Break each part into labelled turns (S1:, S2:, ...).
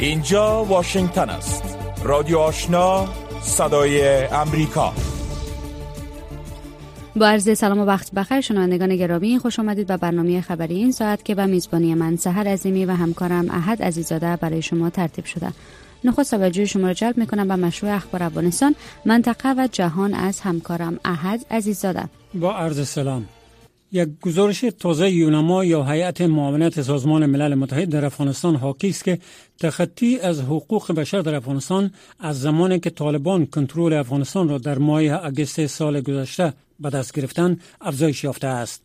S1: اینجا واشنگتن است. رادیو آشنا صدای امریکا.
S2: با عرض سلام و وقت بخیر شنوندگان گرامی خوش آمدید به برنامه خبری این ساعت که به میزبانی من سهر عظیمی و همکارم احد عزیزاده برای شما ترتیب شده. نخست توجه شما را جلب می‌کنم به مشروع اخبار افغانستان منطقه و جهان از همکارم احد عزیزاده.
S3: با عرض سلام. یک گزارش تازه یونما یا هیئت معاونت سازمان ملل متحد در افغانستان حاکی است که تخطی از حقوق بشر در افغانستان از زمانی که طالبان کنترل افغانستان را در ماه اگست سال گذشته به دست گرفتن افزایش یافته است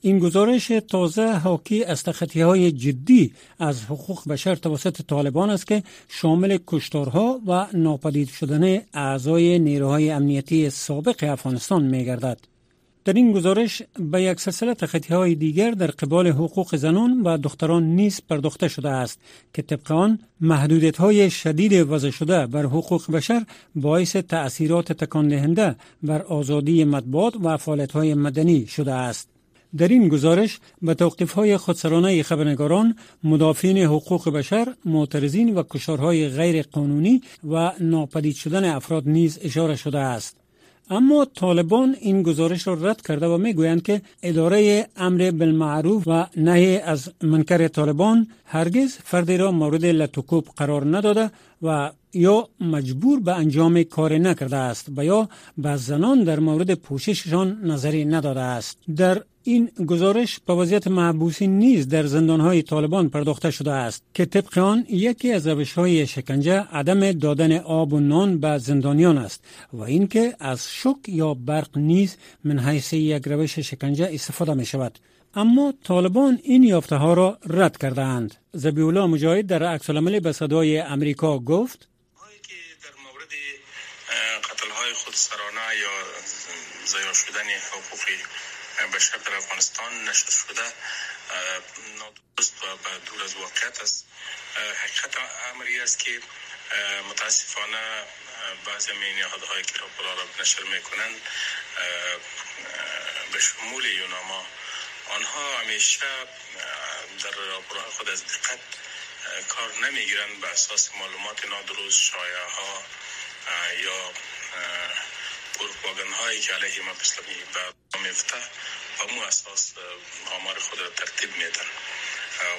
S3: این گزارش تازه حاکی از تخطی های جدی از حقوق بشر توسط طالبان است که شامل کشتارها و ناپدید شدن اعضای نیروهای امنیتی سابق افغانستان می گردد. در این گزارش به یک سلسله تخطی های دیگر در قبال حقوق زنان و دختران نیز پرداخته شده است که طبق آن محدودیت های شدید وضع شده بر حقوق بشر باعث تأثیرات تکان دهنده بر آزادی مطبوعات و فعالیت های مدنی شده است. در این گزارش به توقیف های خودسرانه خبرنگاران، مدافعین حقوق بشر، معترضین و کشارهای غیر قانونی و ناپدید شدن افراد نیز اشاره شده است. اما طالبان این گزارش را رد کرده و می‌گویند که اداره امر بالمعروف و نهی از منکر طالبان هرگز فردی را مورد لطکوب قرار نداده و یا مجبور به انجام کار نکرده است و یا به زنان در مورد پوشششان نظری نداده است. در این گزارش به وضعیت محبوسین نیز در زندانهای طالبان پرداخته شده است که طبق آن یکی از های شکنجه عدم دادن آب و نان به زندانیان است و اینکه از شک یا برق نیز من حیث یک روش شکنجه استفاده می شود اما طالبان این یافته ها را رد کرده اند. زبیولا مجاهد در عکس العمل به صدای امریکا گفت
S4: در مورد قتل های خودسرانه یا ضایع شدن حقوق بشر در افغانستان نشر شده نادرست و به دور از واقعیت است. حقیقت امری است که متاسفانه بعضی می نهادهایی که را را نشر می‌کنند. به شمول یوناما. آنها همیشه در راپورهای خود از دقت کار نمی‌گیرند. به اساس معلومات نادرست شایعه ها یا پروپاگان هایی که علیه ما اسلامی به میفته و مو اساس آمار خود را ترتیب میدن.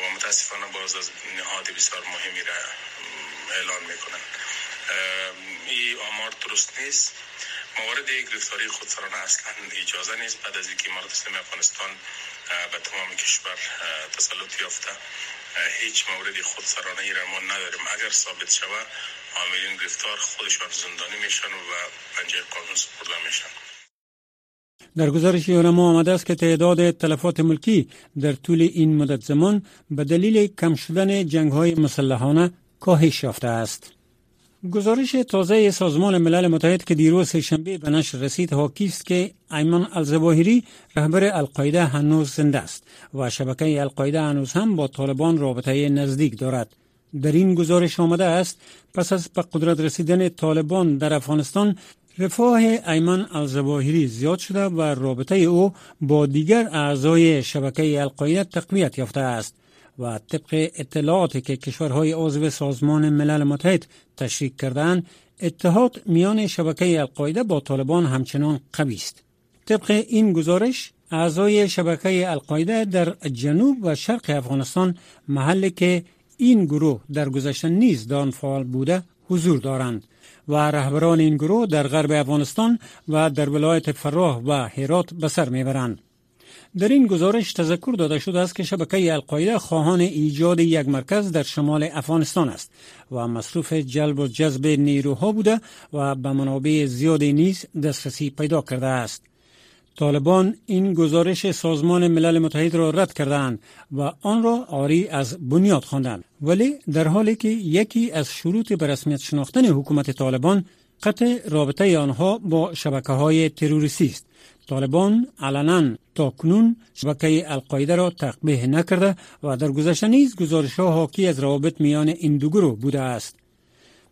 S4: و متاسفانه باز از نهاد بسیار مهمی را اعلان می‌کنن. این آمار درست نیست. موارد گرفتاری خودسرانه اصلا اجازه نیست بعد از اینکه امارات اسلامی افغانستان به تمام کشور تسلط یافته. هیچ مورد خودسرانه ای را ما نداریم. اگر ثابت شود عاملین گرفتار خودشان زندانی میشن و پنجه قانون سپرده میشن
S3: در گزارش یونما آمده است که تعداد تلفات ملکی در طول این مدت زمان به دلیل کم شدن جنگ های مسلحانه کاهش یافته است. گزارش تازه سازمان ملل متحد که دیروز شنبه به نشر رسید حاکی است که ایمان الزواهری رهبر القاعده هنوز زنده است و شبکه القاعده هنوز هم با طالبان رابطه نزدیک دارد. در این گزارش آمده است پس از به قدرت رسیدن طالبان در افغانستان رفاه ایمان الزواهری زیاد شده و رابطه او با دیگر اعضای شبکه القاعده تقویت یافته است و طبق اطلاعاتی که کشورهای عضو سازمان ملل متحد تشریک کردند اتحاد میان شبکه القاعده با طالبان همچنان قوی است. طبق این گزارش اعضای شبکه القاعده در جنوب و شرق افغانستان محلی که این گروه در گذشته نیز دان فعال بوده حضور دارند و رهبران این گروه در غرب افغانستان و در ولایت فراه و هرات به سر می‌برند. در این گزارش تذکر داده شده است که شبکه القاعده خواهان ایجاد یک مرکز در شمال افغانستان است و مصروف جلب و جذب نیروها بوده و به منابع زیادی نیز دسترسی پیدا کرده است. طالبان این گزارش سازمان ملل متحد را رد کردند و آن را آری از بنیاد خواندند. ولی در حالی که یکی از شروط به رسمیت شناختن حکومت طالبان قطع رابطه آنها با شبکه های تروریستی است. طالبان علنا تا کنون شبکه القاعده را تقبیه نکرده و در گذشته نیز گزارش ها حاکی از روابط میان این دو گروه بوده است.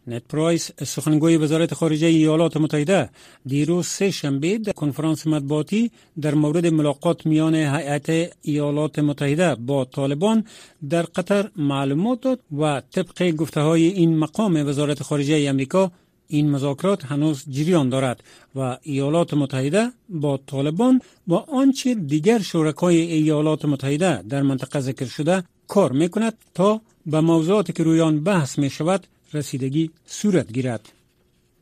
S3: نت پرایس سخنگوی وزارت خارجه ایالات متحده. دیروز سه شنبه در کنفرانس مطبوعاتی در مورد ملاقات میان هیئت ایالات متحده با طالبان در قطر معلومات داد و طبق گفته های این مقام وزارت خارجه امریکا این مذاکرات هنوز جریان دارد و ایالات متحده با طالبان با آنچه دیگر شرکای ایالات متحده در منطقه ذکر شده کار می کند تا به موضوعاتی که روی آن بحث می شود رسیدگی صورت گیرد.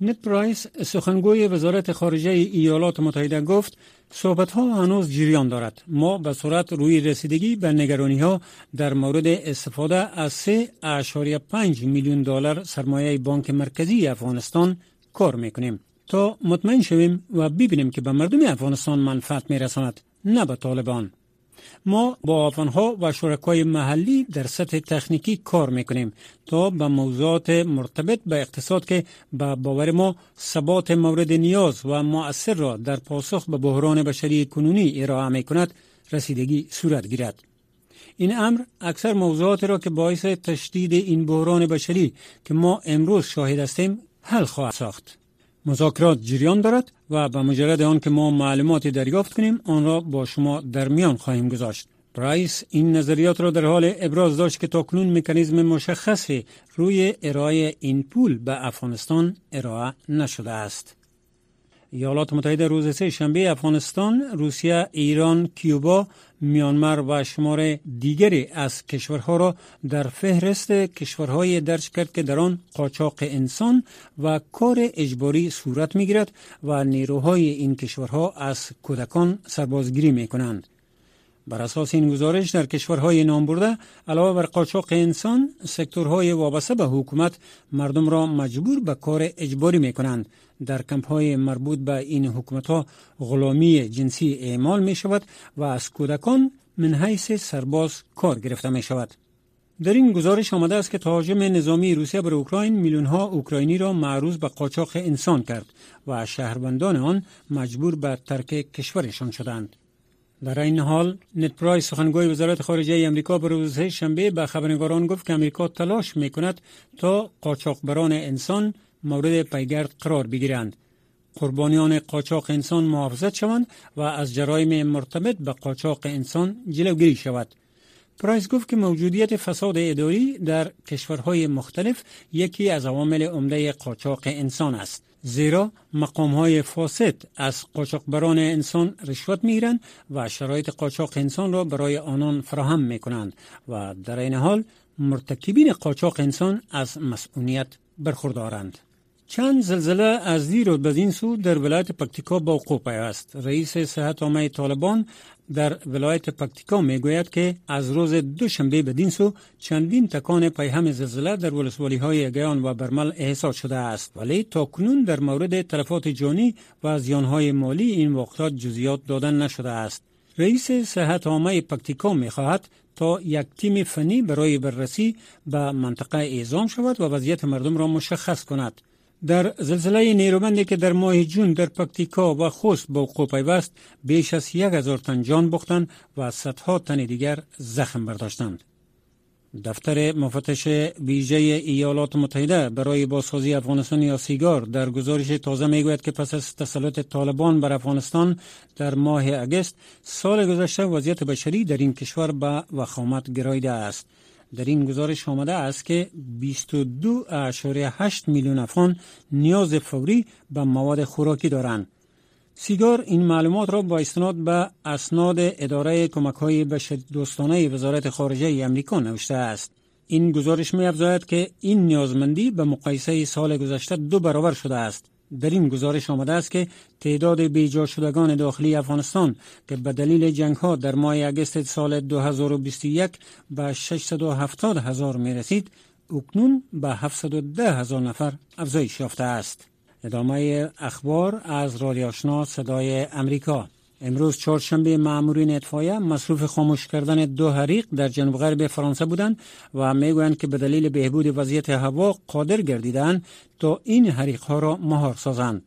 S3: نت پرایس سخنگوی وزارت خارجه ایالات متحده گفت صحبت ها هنوز جریان دارد. ما به صورت روی رسیدگی به نگرانی ها در مورد استفاده از 3.5 میلیون دلار سرمایه بانک مرکزی افغانستان کار می‌کنیم. تا مطمئن شویم و ببینیم که به مردم افغانستان منفعت میرساند نه به طالبان. ما با افغانها و شرکای محلی در سطح تکنیکی کار می‌کنیم تا به موضوعات مرتبط به اقتصاد که به باور ما ثبات مورد نیاز و مؤثر را در پاسخ به بحران بشری کنونی ارائه می کند رسیدگی صورت گیرد. این امر اکثر موضوعات را که باعث تشدید این بحران بشری که ما امروز شاهد هستیم حل خواهد ساخت. مذاکرات جریان دارد و به مجرد آن که ما معلوماتی دریافت کنیم آن را با شما در میان خواهیم گذاشت. پرایس این نظریات را در حال ابراز داشت که تاکنون مکانیزم مشخصی روی ارائه این پول به افغانستان ارائه نشده است. ایالات متحده روز سه شنبه افغانستان، روسیه، ایران، کیوبا، میانمار و شمار دیگری از کشورها را در فهرست کشورهای درج کرد که در آن قاچاق انسان و کار اجباری صورت می گیرد و نیروهای این کشورها از کودکان سربازگیری می کنند. بر اساس این گزارش در کشورهای نام برده علاوه بر قاچاق انسان سکتورهای وابسته به حکومت مردم را مجبور به کار اجباری می کنند در کمپ های مربوط به این حکومت ها غلامی جنسی اعمال می شود و از کودکان من حیث سرباز کار گرفته می شود در این گزارش آمده است که تهاجم نظامی روسیه بر اوکراین میلیون ها اوکراینی را معروض به قاچاق انسان کرد و شهروندان آن مجبور به ترک کشورشان شدند. در این حال نت پرایس سخنگوی وزارت خارجه امریکا به روز شنبه به خبرنگاران گفت که امریکا تلاش می کند تا قاچاقبران انسان مورد پیگرد قرار بگیرند. قربانیان قاچاق انسان محافظت شوند و از جرایم مرتبط به قاچاق انسان جلوگیری شود. پرایس گفت که موجودیت فساد اداری در کشورهای مختلف یکی از عوامل عمده قاچاق انسان است. زیرا مقام های فاسد از قاچاقبران انسان رشوت می‌گیرند و شرایط قاچاق انسان را برای آنان فراهم می کنند و در این حال مرتکبین قاچاق انسان از مسئولیت برخوردارند. چند زلزله از دیر و بدین سو در ولایت پکتیکا با وقوع است. رئیس صحت عامه طالبان در ولایت پکتیکا می گوید که از روز دوشنبه بدین سو چندین تکان پیهم زلزله در ولسوالی های گیان و برمل احساس شده است ولی تا کنون در مورد تلفات جانی و زیان های مالی این وقتات جزیات دادن نشده است. رئیس صحت عامه پکتیکا می خواهد تا یک تیم فنی برای بررسی به منطقه اعزام شود و وضعیت مردم را مشخص کند. در زلزله نیرومندی که در ماه جون در پکتیکا و خوست با وقوع پیوست بیش از یک هزار تن جان باختند و صدها تن دیگر زخم برداشتند. دفتر مفتش ویژه ایالات متحده برای بازسازی افغانستان یا سیگار در گزارش تازه می‌گوید که پس از تسلط طالبان بر افغانستان در ماه اگست سال گذشته وضعیت بشری در این کشور به وخامت گرایده است. در این گزارش آمده است که 22.8 میلیون افغان نیاز فوری به مواد خوراکی دارند. سیگار این معلومات را با استناد به اسناد اداره کمک های دوستانه وزارت خارجه امریکا نوشته است. این گزارش می که این نیازمندی به مقایسه سال گذشته دو برابر شده است. در این گزارش آمده است که تعداد بیجا شدگان داخلی افغانستان که به دلیل جنگ ها در ماه اگست سال 2021 به 670 هزار می رسید اکنون به 710 هزار نفر افزایش یافته است. ادامه اخبار از رادیو آشنا صدای امریکا امروز چهارشنبه مامورین اطفایه مصروف خاموش کردن دو حریق در جنوب غرب فرانسه بودند و می‌گویند که به دلیل بهبود وضعیت هوا قادر گردیدند تا این حریق ها را مهار سازند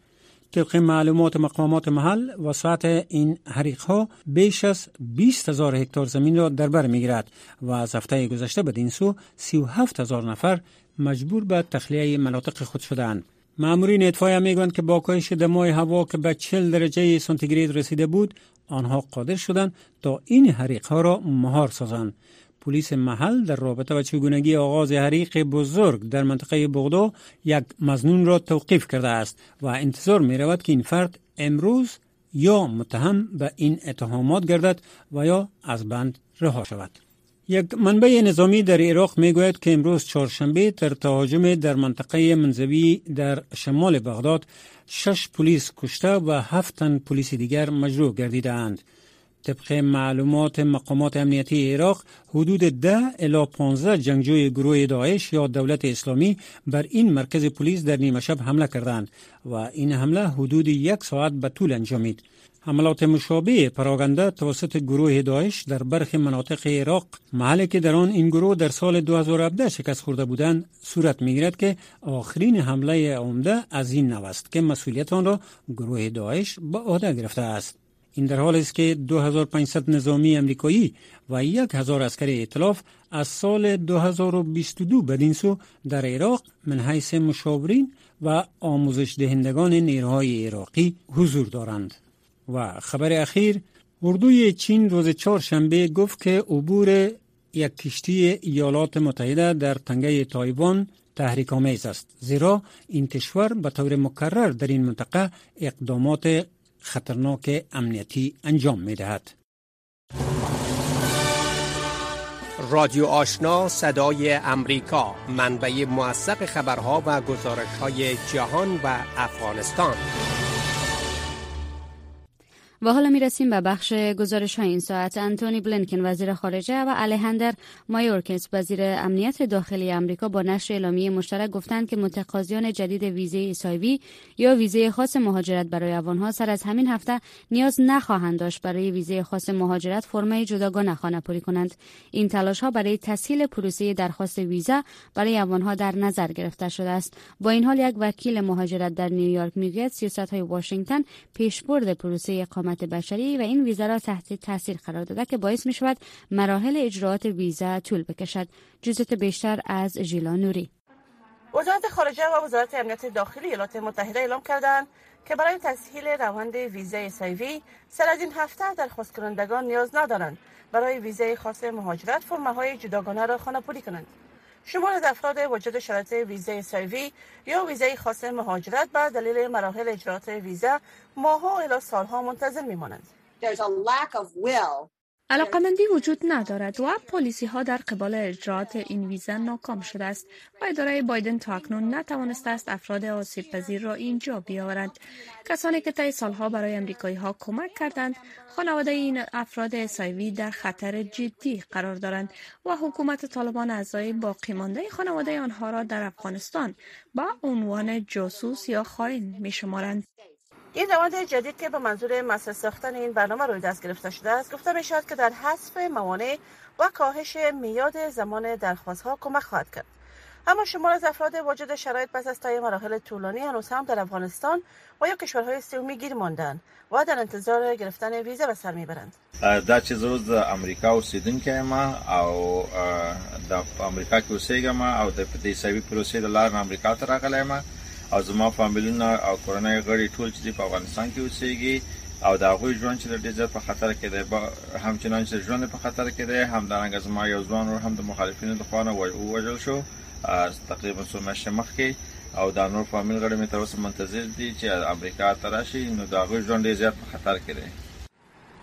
S3: طبق معلومات مقامات محل وسعت این حریق ها بیش از 20 هزار هکتار زمین را در بر می‌گیرد و از هفته گذشته به این سو 37 هزار نفر مجبور به تخلیه مناطق خود شدند. مامورین اطفای می‌گویند که با کاهش دمای هوا که به 40 درجه سانتیگراد رسیده بود آنها قادر شدند تا این حریق ها را مهار سازند پلیس محل در رابطه با چگونگی آغاز حریق بزرگ در منطقه بغدا یک مزنون را توقیف کرده است و انتظار می رود که این فرد امروز یا متهم به این اتهامات گردد و یا از بند رها شود. یک منبع نظامی در عراق می گوید که امروز چهارشنبه در تهاجم در منطقه منزوی در شمال بغداد شش پلیس کشته و هفت تن پلیس دیگر مجروح گردیدند. طبق معلومات مقامات امنیتی عراق حدود ده الی 15 جنگجوی گروه داعش یا دولت اسلامی بر این مرکز پلیس در نیمه شب حمله کردند و این حمله حدود یک ساعت به طول انجامید. حملات مشابه پراگنده توسط گروه داعش در برخی مناطق عراق محلی که در آن این گروه در سال 2017 شکست خورده بودند صورت می‌گیرد که آخرین حمله عمده از این نو است که مسئولیت آن را گروه داعش به عهده گرفته است این در حال است که 2500 نظامی امریکایی و 1000 عسکر ائتلاف از سال 2022 بدین سو در عراق من حیث مشاورین و آموزش دهندگان نیروهای عراقی حضور دارند. و خبر اخیر اردوی چین روز چهارشنبه گفت که عبور یک کشتی ایالات متحده در تنگه تایوان تحریک آمیز است زیرا این کشور به طور مکرر در این منطقه اقدامات خطرناک امنیتی انجام می دهد.
S5: رادیو آشنا صدای امریکا منبع موثق خبرها و گزارش های جهان و افغانستان
S2: و حالا می رسیم به بخش گزارش های این ساعت. انتونی بلینکن وزیر خارجه و الهندر مایورکس وزیر امنیت داخلی امریکا با نشر اعلامیه مشترک گفتند که متقاضیان جدید ویزه ایسایوی یا ویزه خاص مهاجرت برای افغانها سر از همین هفته نیاز نخواهند داشت. برای ویزه خاص مهاجرت فرمای جداگانه خانه پوری کنند. این تلاش ها برای تسهیل پروسه درخواست ویزا برای افغانها در نظر گرفته شده است. با این حال یک وکیل مهاجرت در نیویورک می‌گوید سیاست های واشنگتن پیشبرد پروسه اقامت بشری و این ویزا را تحت تاثیر قرار داده که باعث می شود مراحل اجراعات ویزا طول بکشد. جزت بیشتر از ژیلا نوری.
S6: وزارت خارجه و وزارت امنیت داخلی ایالات متحده اعلام کردند که برای تسهیل روند ویزای سایوی سر از این هفته درخواست کنندگان نیاز ندارند. برای ویزای خاص مهاجرت فرمه های جداگانه را خانه‌پوری کنند. شمار از افراد وجود شرایط ویزای سایوی یا ویزای خاص مهاجرت به دلیل مراحل اجرات ویزا ماهها الی سالها منتظر میمانند.
S7: علاقمندی وجود ندارد و پلیسی ها در قبال اجرات این ویزا ناکام شده است. و اداره بایدن تا اکنون نتوانسته است افراد آسیب پذیر را اینجا بیاورند. کسانی که طی سالها برای امریکایی ها کمک کردند خانواده این افراد سایوی در خطر جدی قرار دارند و حکومت طالبان اعضای باقی مانده خانواده آنها را در افغانستان با عنوان جاسوس یا خائن می شمارند
S6: این روند جدید که به منظور مسئله ساختن این برنامه روی دست گرفته شده است گفته می شود که در حذف موانع و کاهش میاد زمان درخواست ها کمک خواهد کرد. اما شمار از افراد واجد شرایط پس از طی مراحل طولانی هنوز هم در افغانستان و یا کشورهای سومی گیر ماندن و در انتظار گرفتن ویزا به سر می‌برند.
S8: دا چې زه د امریکا اوسیدونکی یم او د امریکا کې اوسېږم او د دې سوي پروسې د لار امریکا ته راغلی یم او زما فامیلونه او کورنۍ غړي ټول چې په افغانستان کې اوسېږي او دا غوي ژوند چې ډېر زیات په خطر کې دی همچنان چې ژوند په خطر کې دی همدارنګه زما یو ځوان ور هم د مخالفینو د خوانه وژل شو تقریبا څو میاشتې مخکې. او دا نور فامیل غړي مې تر اوسه منتظر دي چې امریکا ته راشي نو دا غوي ژوند زیات په خطر کې دی.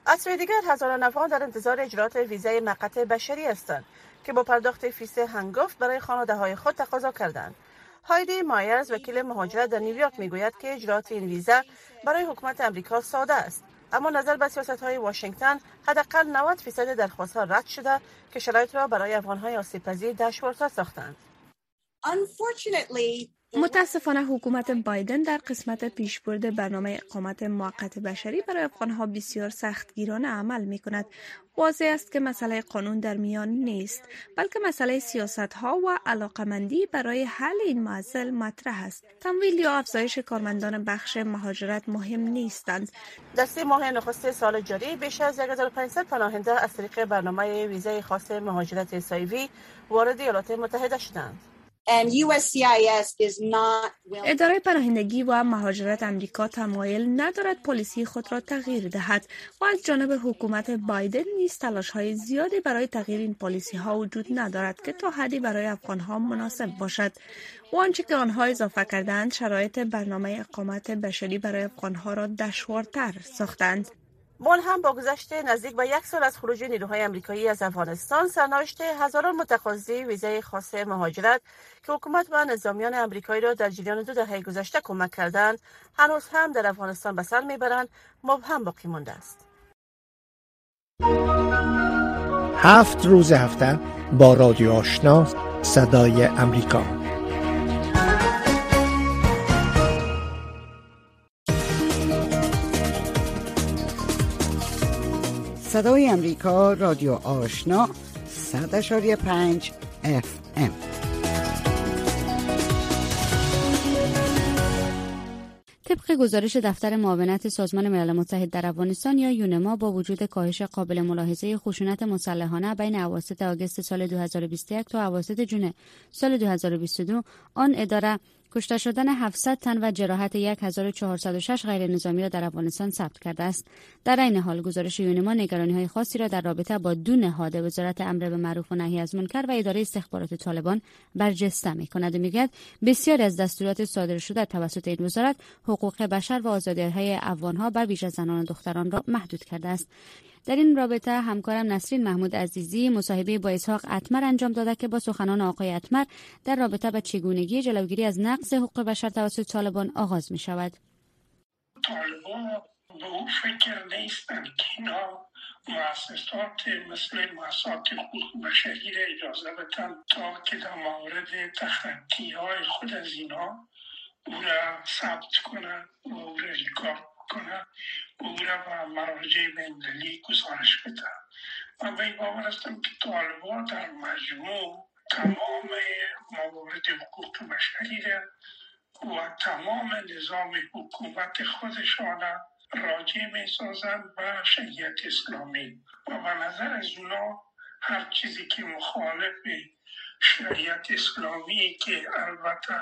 S6: از سوی دیگر هزاران افغان در انتظار اجرات ویزای مقطع بشری هستند که با پرداخت فیس هنگفت برای خانواده های خود تقاضا کردند. هایدی مایرز وکیل مهاجرت در نیویورک می‌گوید که اجرات این ویزا برای حکومت امریکا ساده است. اما نظر به سیاست های واشنگتن حداقل 90 فیصد درخواست ها رد شده که شرایط را برای افغان های آسیب پذیر دشوارتر ساختند.
S7: متاسفانه حکومت بایدن در قسمت پیشبرد برنامه اقامت موقت بشری برای افغانها بسیار سختگیرانه عمل می کند. واضح است که مسئله قانون در میان نیست بلکه مسئله سیاست ها و علاقمندی برای حل این معضل مطرح است. تمویل یا افزایش کارمندان بخش مهاجرت مهم نیستند.
S6: در سه ماه نخست سال جاری بیش از 1500 پناهنده از طریق برنامه ویزای خاص مهاجرت سایوی وارد ایالات متحده شدند.
S7: اداره پناهندگی و مهاجرت امریکا تمایل ندارد پلیسی خود را تغییر دهد و از جانب حکومت بایدن نیز تلاش های زیادی برای تغییر این پلیسی ها وجود ندارد که تا حدی برای افغان ها مناسب باشد. و آنچه که آنها اضافه کردند شرایط برنامه اقامت بشری برای افغان ها را دشوارتر ساختند.
S6: بون هم با گذشت نزدیک به یک سال از خروج نیروهای آمریکایی از افغانستان سرنوشت هزاران متقاضی ویزای خاص مهاجرت که حکومت و نظامیان آمریکایی را در جریان دو دهه گذشته کمک کردند هنوز هم در افغانستان به سر می‌برند مبهم باقی مانده است.
S5: هفت روز هفته با رادیو آشنا صدای امریکا.
S9: صدای امریکا رادیو آشنا صد پنج اف ام.
S2: طبق گزارش دفتر معاونت سازمان ملل متحد در افغانستان یا یونما با وجود کاهش قابل ملاحظه خشونت مسلحانه بین اواسط آگوست سال 2021 تا اواسط جون سال 2022 آن اداره کشته شدن 700 تن و جراحت 1406 غیر نظامی را در افغانستان ثبت کرده است. در این حال گزارش یونما نگرانی های خاصی را در رابطه با دو نهاد وزارت امر به معروف و نهی از منکر و اداره استخبارات طالبان برجسته می کند و می‌گوید بسیاری از دستورات صادر شده توسط این وزارت حقوق بشر و آزادی های ها بر ویژه زنان و دختران را محدود کرده است. در این رابطه همکارم نسرین محمود عزیزی مصاحبه با اسحاق اتمر انجام داده که با سخنان آقای اتمر در رابطه به چگونگی جلوگیری از نقض حقوق بشر توسط طالبان آغاز می شود.
S10: به اون فکر نیستند که اینا مؤسسات مثل مؤسسات حقوق بشری را اجازه بدن تا که در مورد تخطی های خود از اینا او را ثبت کنند و او را ریکارد او را به مراجع بینالمللی گزارش بدن من به این باور هستم که طالبان در مجموع تمام موارد حقوق بشری و تمام نظام حکومت خودشان راجع می سازند و شریعت اسلامی. و به نظر از اونا هر چیزی که مخالف شریعت اسلامی که البته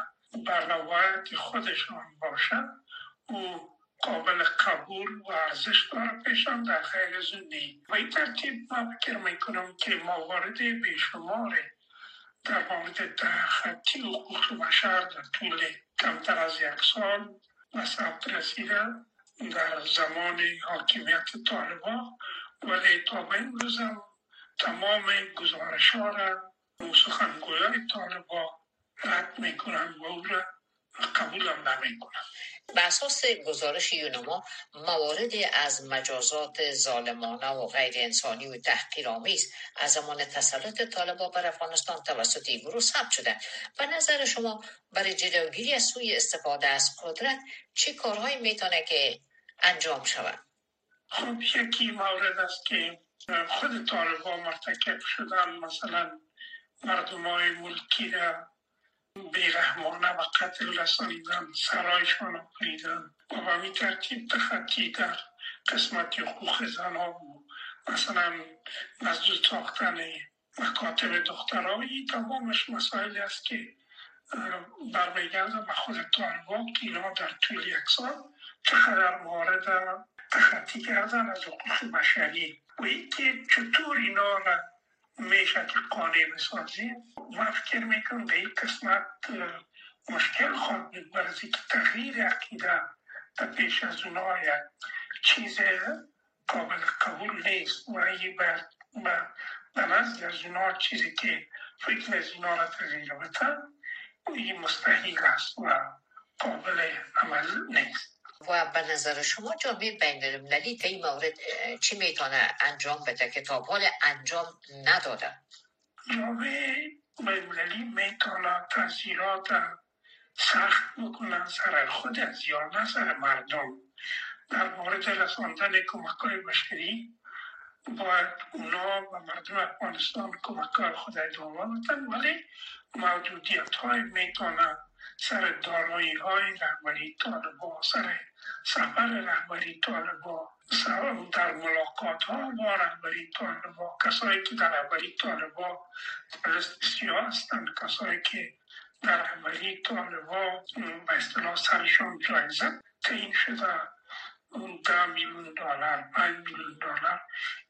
S10: بر روایت خودشان باشد او قابل قبول و ارزش داره پیشان در خیر زندگی. و این ترتیب من فکر می‌کنم که موارد بیشمار در مورد خطی حقوق بشر در طول کمتر از یک سال و ثبت رسیده در زمان حاکمیت طالبان ولی تا به این روزم تمام گزارش ها را سخنگویان طالبان رد می‌کنن و او را قبولم نمی‌کنن
S11: به اساس گزارش یونما مواردی از مجازات ظالمانه و غیر انسانی و تحقیرآمیز از زمان تسلط طالبان بر افغانستان توسط این گروه ثبت شده و نظر شما برای جلوگیری از سوی استفاده از قدرت چه کارهایی می‌تونه که انجام شود؟
S10: خب یکی مورد است که خود طالبان مرتکب شدن مثلا مردم های ملکی را بیرحمانه و قتل رسانیدن سرایشان را بریدن و به همین ترتیب تخطی در قسمت حقوق زنان و مثلا مسجد ساختن مکاتب دخترایی تمامش مسائل است که برمیگرده به خود طالبان که اینها در طول یک سال چقدر مورد تخطی کردن از حقوق بشری. و اینکه چطور اینا را میشه که قانع بسازیم من فکر می‌کنم به این قسمت مشکل خواهد بود. برای که تغییر عقیده در پیش از چیز قابل قبول نیست. و ای به نزد از اونا چیزی که فکر از اونا را تغییر بده این مستحیل است و قابل عمل نیست.
S11: و به نظر شما جامعه بین المللی تا این مورد چی می‌تونه انجام بده که تا حال انجام نداده؟
S10: جامعه بین المللی می‌تونه تاثیرات سخت بکنن سر خود از یا نه سر مردم. در مورد رساندن کمک های بشری باید اونا و مردم افغانستان کمک های خود ادامه بدن ولی موجودیت های می‌تونن سر دارایی های رهبری طالبا سر سفر رهبری طالبا در ملاقات ها با رهبری طالبا کسایی که در رهبری طالبا درست سیاه هستند کسایی که در رهبری طالبا به اصطلاح سرشان جایزه تعیین شده اون ده میلیون دلار پنج میلیون دلار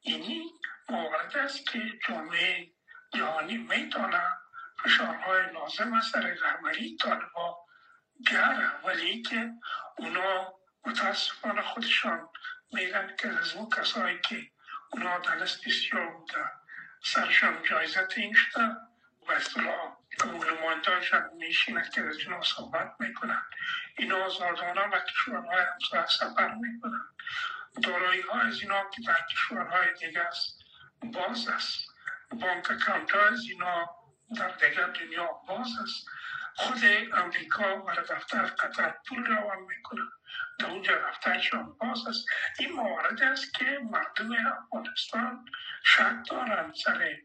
S10: اینی مورد است که جامعه جهانی می‌تونه فشارهای لازم از سر رهبری طالبا بیاره ولی که اونا متاسفانه خودشان میگن که از اون کسایی که اونا دلست بسیار بوده سرشان جایزه این شده و اصطلاح نمایندهاشان میشینن که از اونا صحبت می‌کنن اینا آزادانه و کشورهای همسایه سفر می‌کنن دارایی ها از اینا که در کشورهای دیگه است باز است. بانک اکاونت از اینا در دیگر دنیا باز است. خود امریکا و دفتر قطر پول روان می‌کنن در اونجا دفترشان باز است. این موارد است که مردم افغانستان شک دارن سر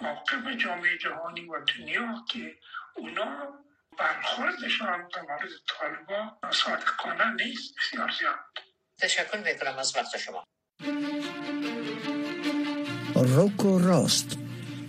S10: موقف جامعه جهانی و دنیا که اونا برخوردشان در مورد طالبا صادقانه نیست. بسیار زیاد.
S11: تشکر می‌کنم از وقت شما.
S5: روکو راست.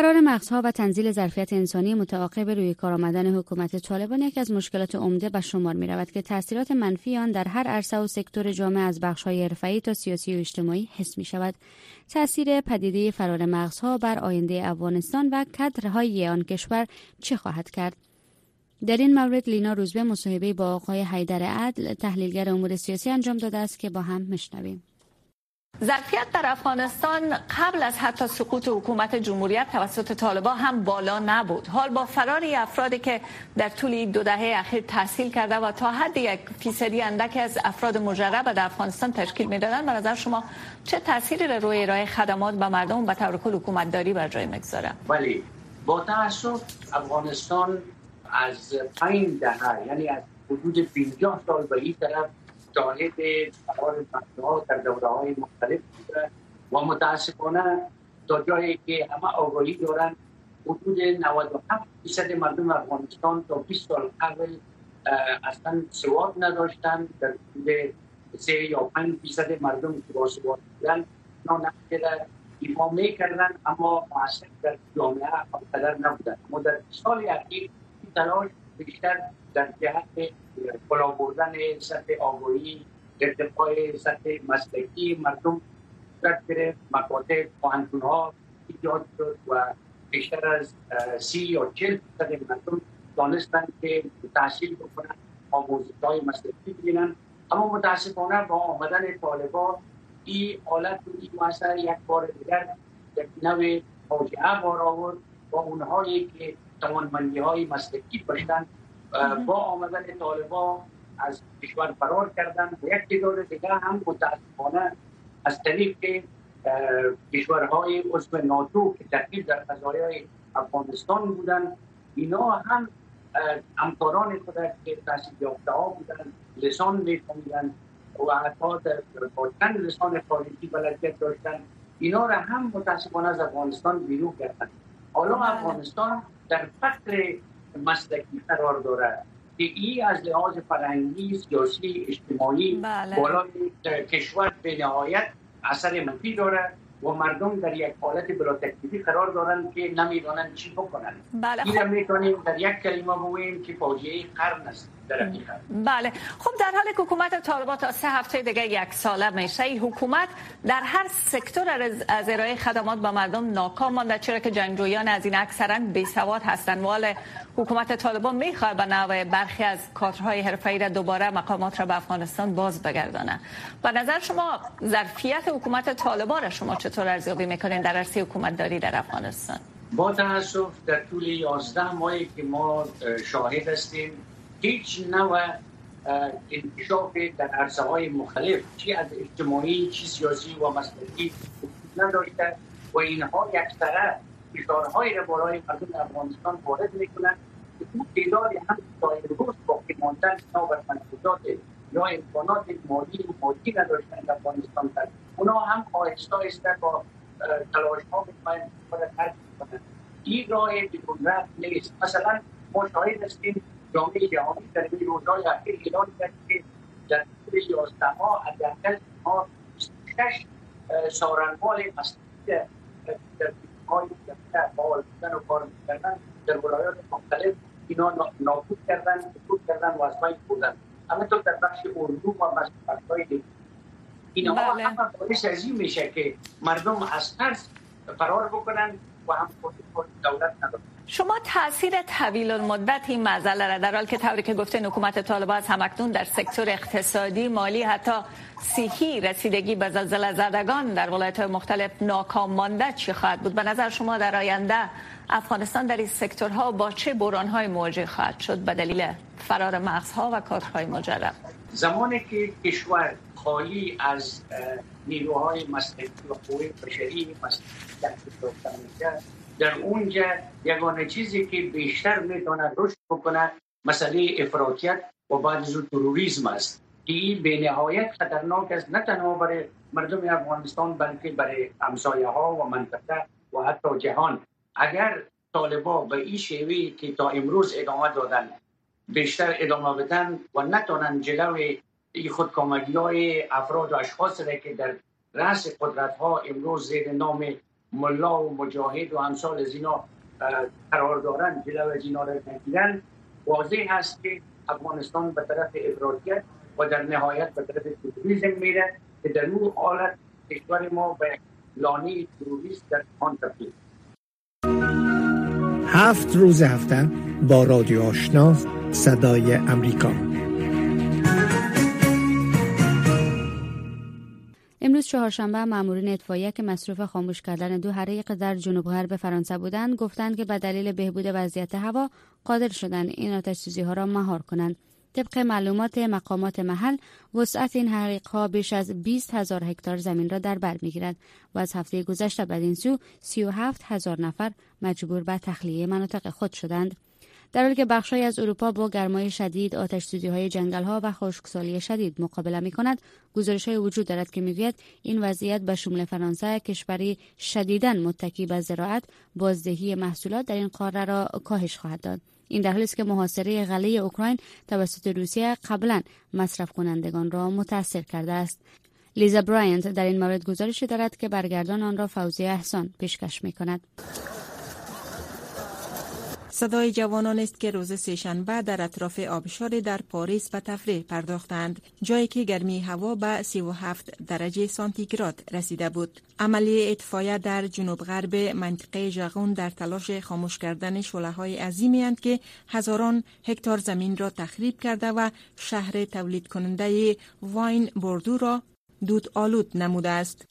S2: فرار مغزها و تنزیل ظرفیت انسانی متعاقب روی کار آمدن حکومت طالبان یکی از مشکلات عمده به شمار می رود که تاثیرات منفی آن در هر عرصه و سکتور جامعه از بخش‌های حرفه‌ای تا سیاسی و اجتماعی حس می شود. تاثیر پدیده فرار مغزها بر آینده افغانستان و کادرهای آن کشور چه خواهد کرد؟ در این مورد لینا روزبه مصاحبه با آقای حیدر عدل تحلیلگر امور سیاسی انجام داده است که با هم مشنویم.
S12: ظرفیت در افغانستان قبل از حتی سقوط حکومت جمهوریت توسط طالبان هم بالا نبود. حال با فراری افرادی که در طول دو دهه اخیر تحصیل کرده و تا حد یک فیصدی اندک از افراد مجرب در افغانستان تشکیل می‌دادند به نظر شما چه تأثیری را روی ارائه خدمات به مردم به طور کل حکومت داری بر جای می‌گذاره
S13: ولی با تاسف افغانستان از پنج دهه یعنی از حدود 50 سال به این طرف شاهد فرار ها در دوره های مختلف بوده و متاسفانه تا جایی که همه آگاهی دارن حدود 97 فیصد مردم افغانستان تا 20 سال قبل اصلا سواد نداشتن. در حدود 3 یا 5 فیصد مردم که با سواد بودن اینا ایفا می‌کردن اما معصر در جامعه قدر نبودن. اما در سال اخیر تلاش بیشتر در جهت بالا بردن سطح آگاهی ارتقای سطح مسلکی مردم صورت گرفت مکاتب پاهنتون ها ایجاد شد و بیشتر از سی یا چل فیصد مردم دانستن که تحصیل بکنن آموزش های مسلکی بگیرن. اما متاسفانه با آمدن طالبا این حالت این مسئله یک بار دیگر یک نوع فاجعه بار آورد با اونهایی که توانمندی های مسلکی داشتن با آمدن طالبان از کشور فرار کردن و یک تعداد دیگه هم متاسفانه از طریق کشورهای عضو ناتو که تحقیل در فضای افغانستان بودن اینا هم همکاران خود که تحصیل یافته ها بودن لسان میفهمیدن و حتی چند لسان خارجی بلدیت داشتن. اینا را هم متاسفانه از افغانستان بیرون کردن. حالا بله. افغانستان در فقر مسلکی قرار داره. که ای از لحاظ فرهنگی سیاسی اجتماعی بله. بالای کشور به نهایت اثر منفی داره و مردم در یک حالت بلا تکلیفی قرار دارن که نمی‌دانن چی بکنن.
S12: بله
S13: این می‌تونیم در یک کلمه بگوییم که فاجعه قرن است.
S12: بله. خب در حالی که حکومت طالبان تا سه هفته دیگه یک ساله میشه این حکومت در هر سکتور از ارائه خدمات به مردم ناکام مانده چرا که جنگجویان از این اکثرا بی سواد هستند ولی حکومت طالبان می‌خواد به نوع برخی از کادرهای حرفه‌ای را دوباره مقامات را به افغانستان باز بگردانه. به نظر شما ظرفیت حکومت طالبان را شما چطور ارزیابی می‌کنین در عرصه حکومت داری در افغانستان؟
S13: با تاسف در طول 11 ماهی که ما شاهد هستیم هیچ نوع انکشاف در عرصه های مختلف چی از اجتماعی چی سیاسی و مسئولیتی نداشته و اینها یک طرف فشارهای را برای مردم افغانستان وارد می‌کنند. که اون تعدادی هم تا امروز باقی ماندن بر منفوذات یا امکانات مالی و مادی نداشتن افغانستان. کرد اونا هم آهسته آهسته با تلاش ها می‌خواهند استفاده ترک کنند این راه بیرون رفت نیست. مثلا ما شاهد هستیم جامعه جهانی در این روزهای اخیر اعلان کرد که در طول یازده ماه حداقل ما 26 سارنمال مسئولیت در های فعال بودن و کار کردن در ولایات مختلف اینا نابود کردن سقوط کردن و از بین بردن. همینطور در بخش اردو و مسئولیت دیگه. اینا بله. هم باعث از این میشه که مردم از ترس فرار بکنن. هم دولت
S12: شما تاثیر طویل المدت این مسئله را در حال که طوری که گفته حکومت طالبان از همکنون در سکتور اقتصادی مالی حتی صحی رسیدگی به زلزله زدگان در ولایت مختلف ناکام مانده چی خواهد بود؟ به نظر شما در آینده افغانستان در این سکتورها با چه های مواجه خواهد شد؟ به دلیل فرار مغزها و کارهای مجرب.
S13: زمانی که کشور خالی از نیروهای مصرفی و قوه بشری در اونجا یگانه چیزی که بیشتر می‌تونه رشد بکنه مسئله افراطیت و بعد از تروریسم است که این به نهایت خطرناک است. نه تنها برای مردم افغانستان بلکه برای همسایه ها و منطقه و حتی جهان. اگر طالبا به این شیوه که تا امروز ادامه دادن بیشتر ادامه بدن و نتونن جلوی خودکامگی های افراد و اشخاص را که در رأس قدرت ها امروز زیر نام ملا و مجاهد و امثال از اینا قرار دارن جلو از اینا را نگیرن واضح هست که افغانستان به طرف افراطیت و در نهایت به طرف تروریسم میره که در اون حالت کشور ما به لانه تروریست در آن تبدیل.
S5: هفت روز هفته با رادیو آشنا صدای امریکا.
S2: امروز چهارشنبه مامورین اطفایی که مصروف خاموش کردن دو حریق در جنوب غرب فرانسه بودند گفتند که به دلیل بهبود وضعیت هوا قادر شدند این آتش ها را مهار کنند. طبق معلومات مقامات محل وسعت این حریق ها بیش از 20 هزار هکتار زمین را در بر می‌گیرد و از هفته گذشته بدین سو 37 هزار نفر مجبور به تخلیه مناطق خود شدند. در حالی که بخشهایی از اروپا با گرمای شدید آتش های جنگل ها و خشکسالی شدید مقابله می کند گزارش های وجود دارد که می‌گوید این وضعیت به شمول فرانسه کشوری شدیدا متکی به زراعت بازدهی محصولات در این قاره را کاهش خواهد داد این در حالی است که محاصره غله اوکراین توسط روسیه قبلا مصرف کنندگان را متاثر کرده است لیزا براینت در این مورد گزارشی دارد که برگردان آن را فوزی احسان پیشکش می کند.
S14: صدای جوانان است که روز سهشنبه در اطراف آبشار در پاریس به تفریح پرداختند جایی که گرمی هوا به 37 درجه سانتیگراد رسیده بود. عملی اطفایه در جنوب غرب منطقه ژغون در تلاش خاموش کردن شعله های عظیمی که هزاران هکتار زمین را تخریب کرده و شهر تولید کننده واین بردو را دود آلود نموده است.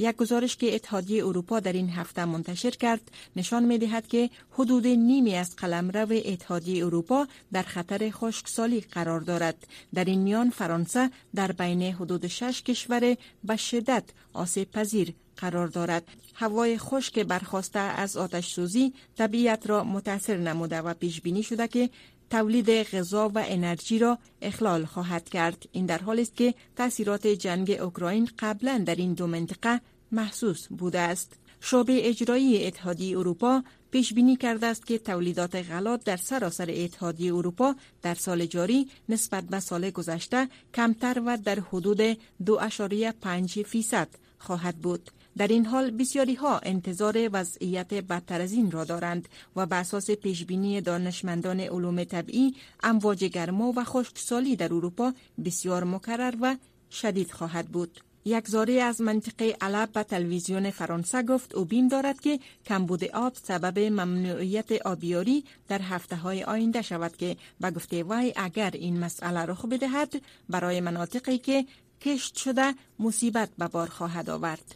S14: یک گزارش که اتحادیه اروپا در این هفته منتشر کرد نشان می دهد که حدود نیمی از قلمرو اتحادیه اروپا در خطر خشکسالی قرار دارد. در این میان فرانسه در بین حدود شش کشور به شدت آسیب پذیر قرار دارد. هوای خشک برخواسته از آتش سوزی طبیعت را متاثر نموده و پیش بینی شده که تولید غذا و انرژی را اخلال خواهد کرد این در حالی است که تاثیرات جنگ اوکراین قبلا در این دو منطقه محسوس بوده است شعبه اجرایی اتحادیه اروپا پیش بینی کرده است که تولیدات غلات در سراسر اتحادیه اروپا در سال جاری نسبت به سال گذشته کمتر و در حدود 2.5 فیصد خواهد بود. در این حال بسیاری ها انتظار وضعیت بدتر از این را دارند و به اساس پیشبینی دانشمندان علوم طبیعی امواج گرما و خشکسالی در اروپا بسیار مکرر و شدید خواهد بود. یک زاری از منطقه علب به تلویزیون فرانسه گفت او بیم دارد که کمبود آب سبب ممنوعیت آبیاری در هفته های آینده شود که به گفته وی اگر این مسئله رخ بدهد برای مناطقی که کشت شده مصیبت به بار خواهد آورد.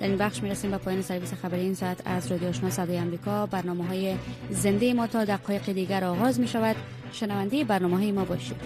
S2: در این بخش می‌رسیم به پایان سرویس خبری این ساعت از رادیو آشنا صدای آمریکا. برنامه های زنده ما تا دقایق دیگر آغاز می شود شنونده برنامه های ما باشید.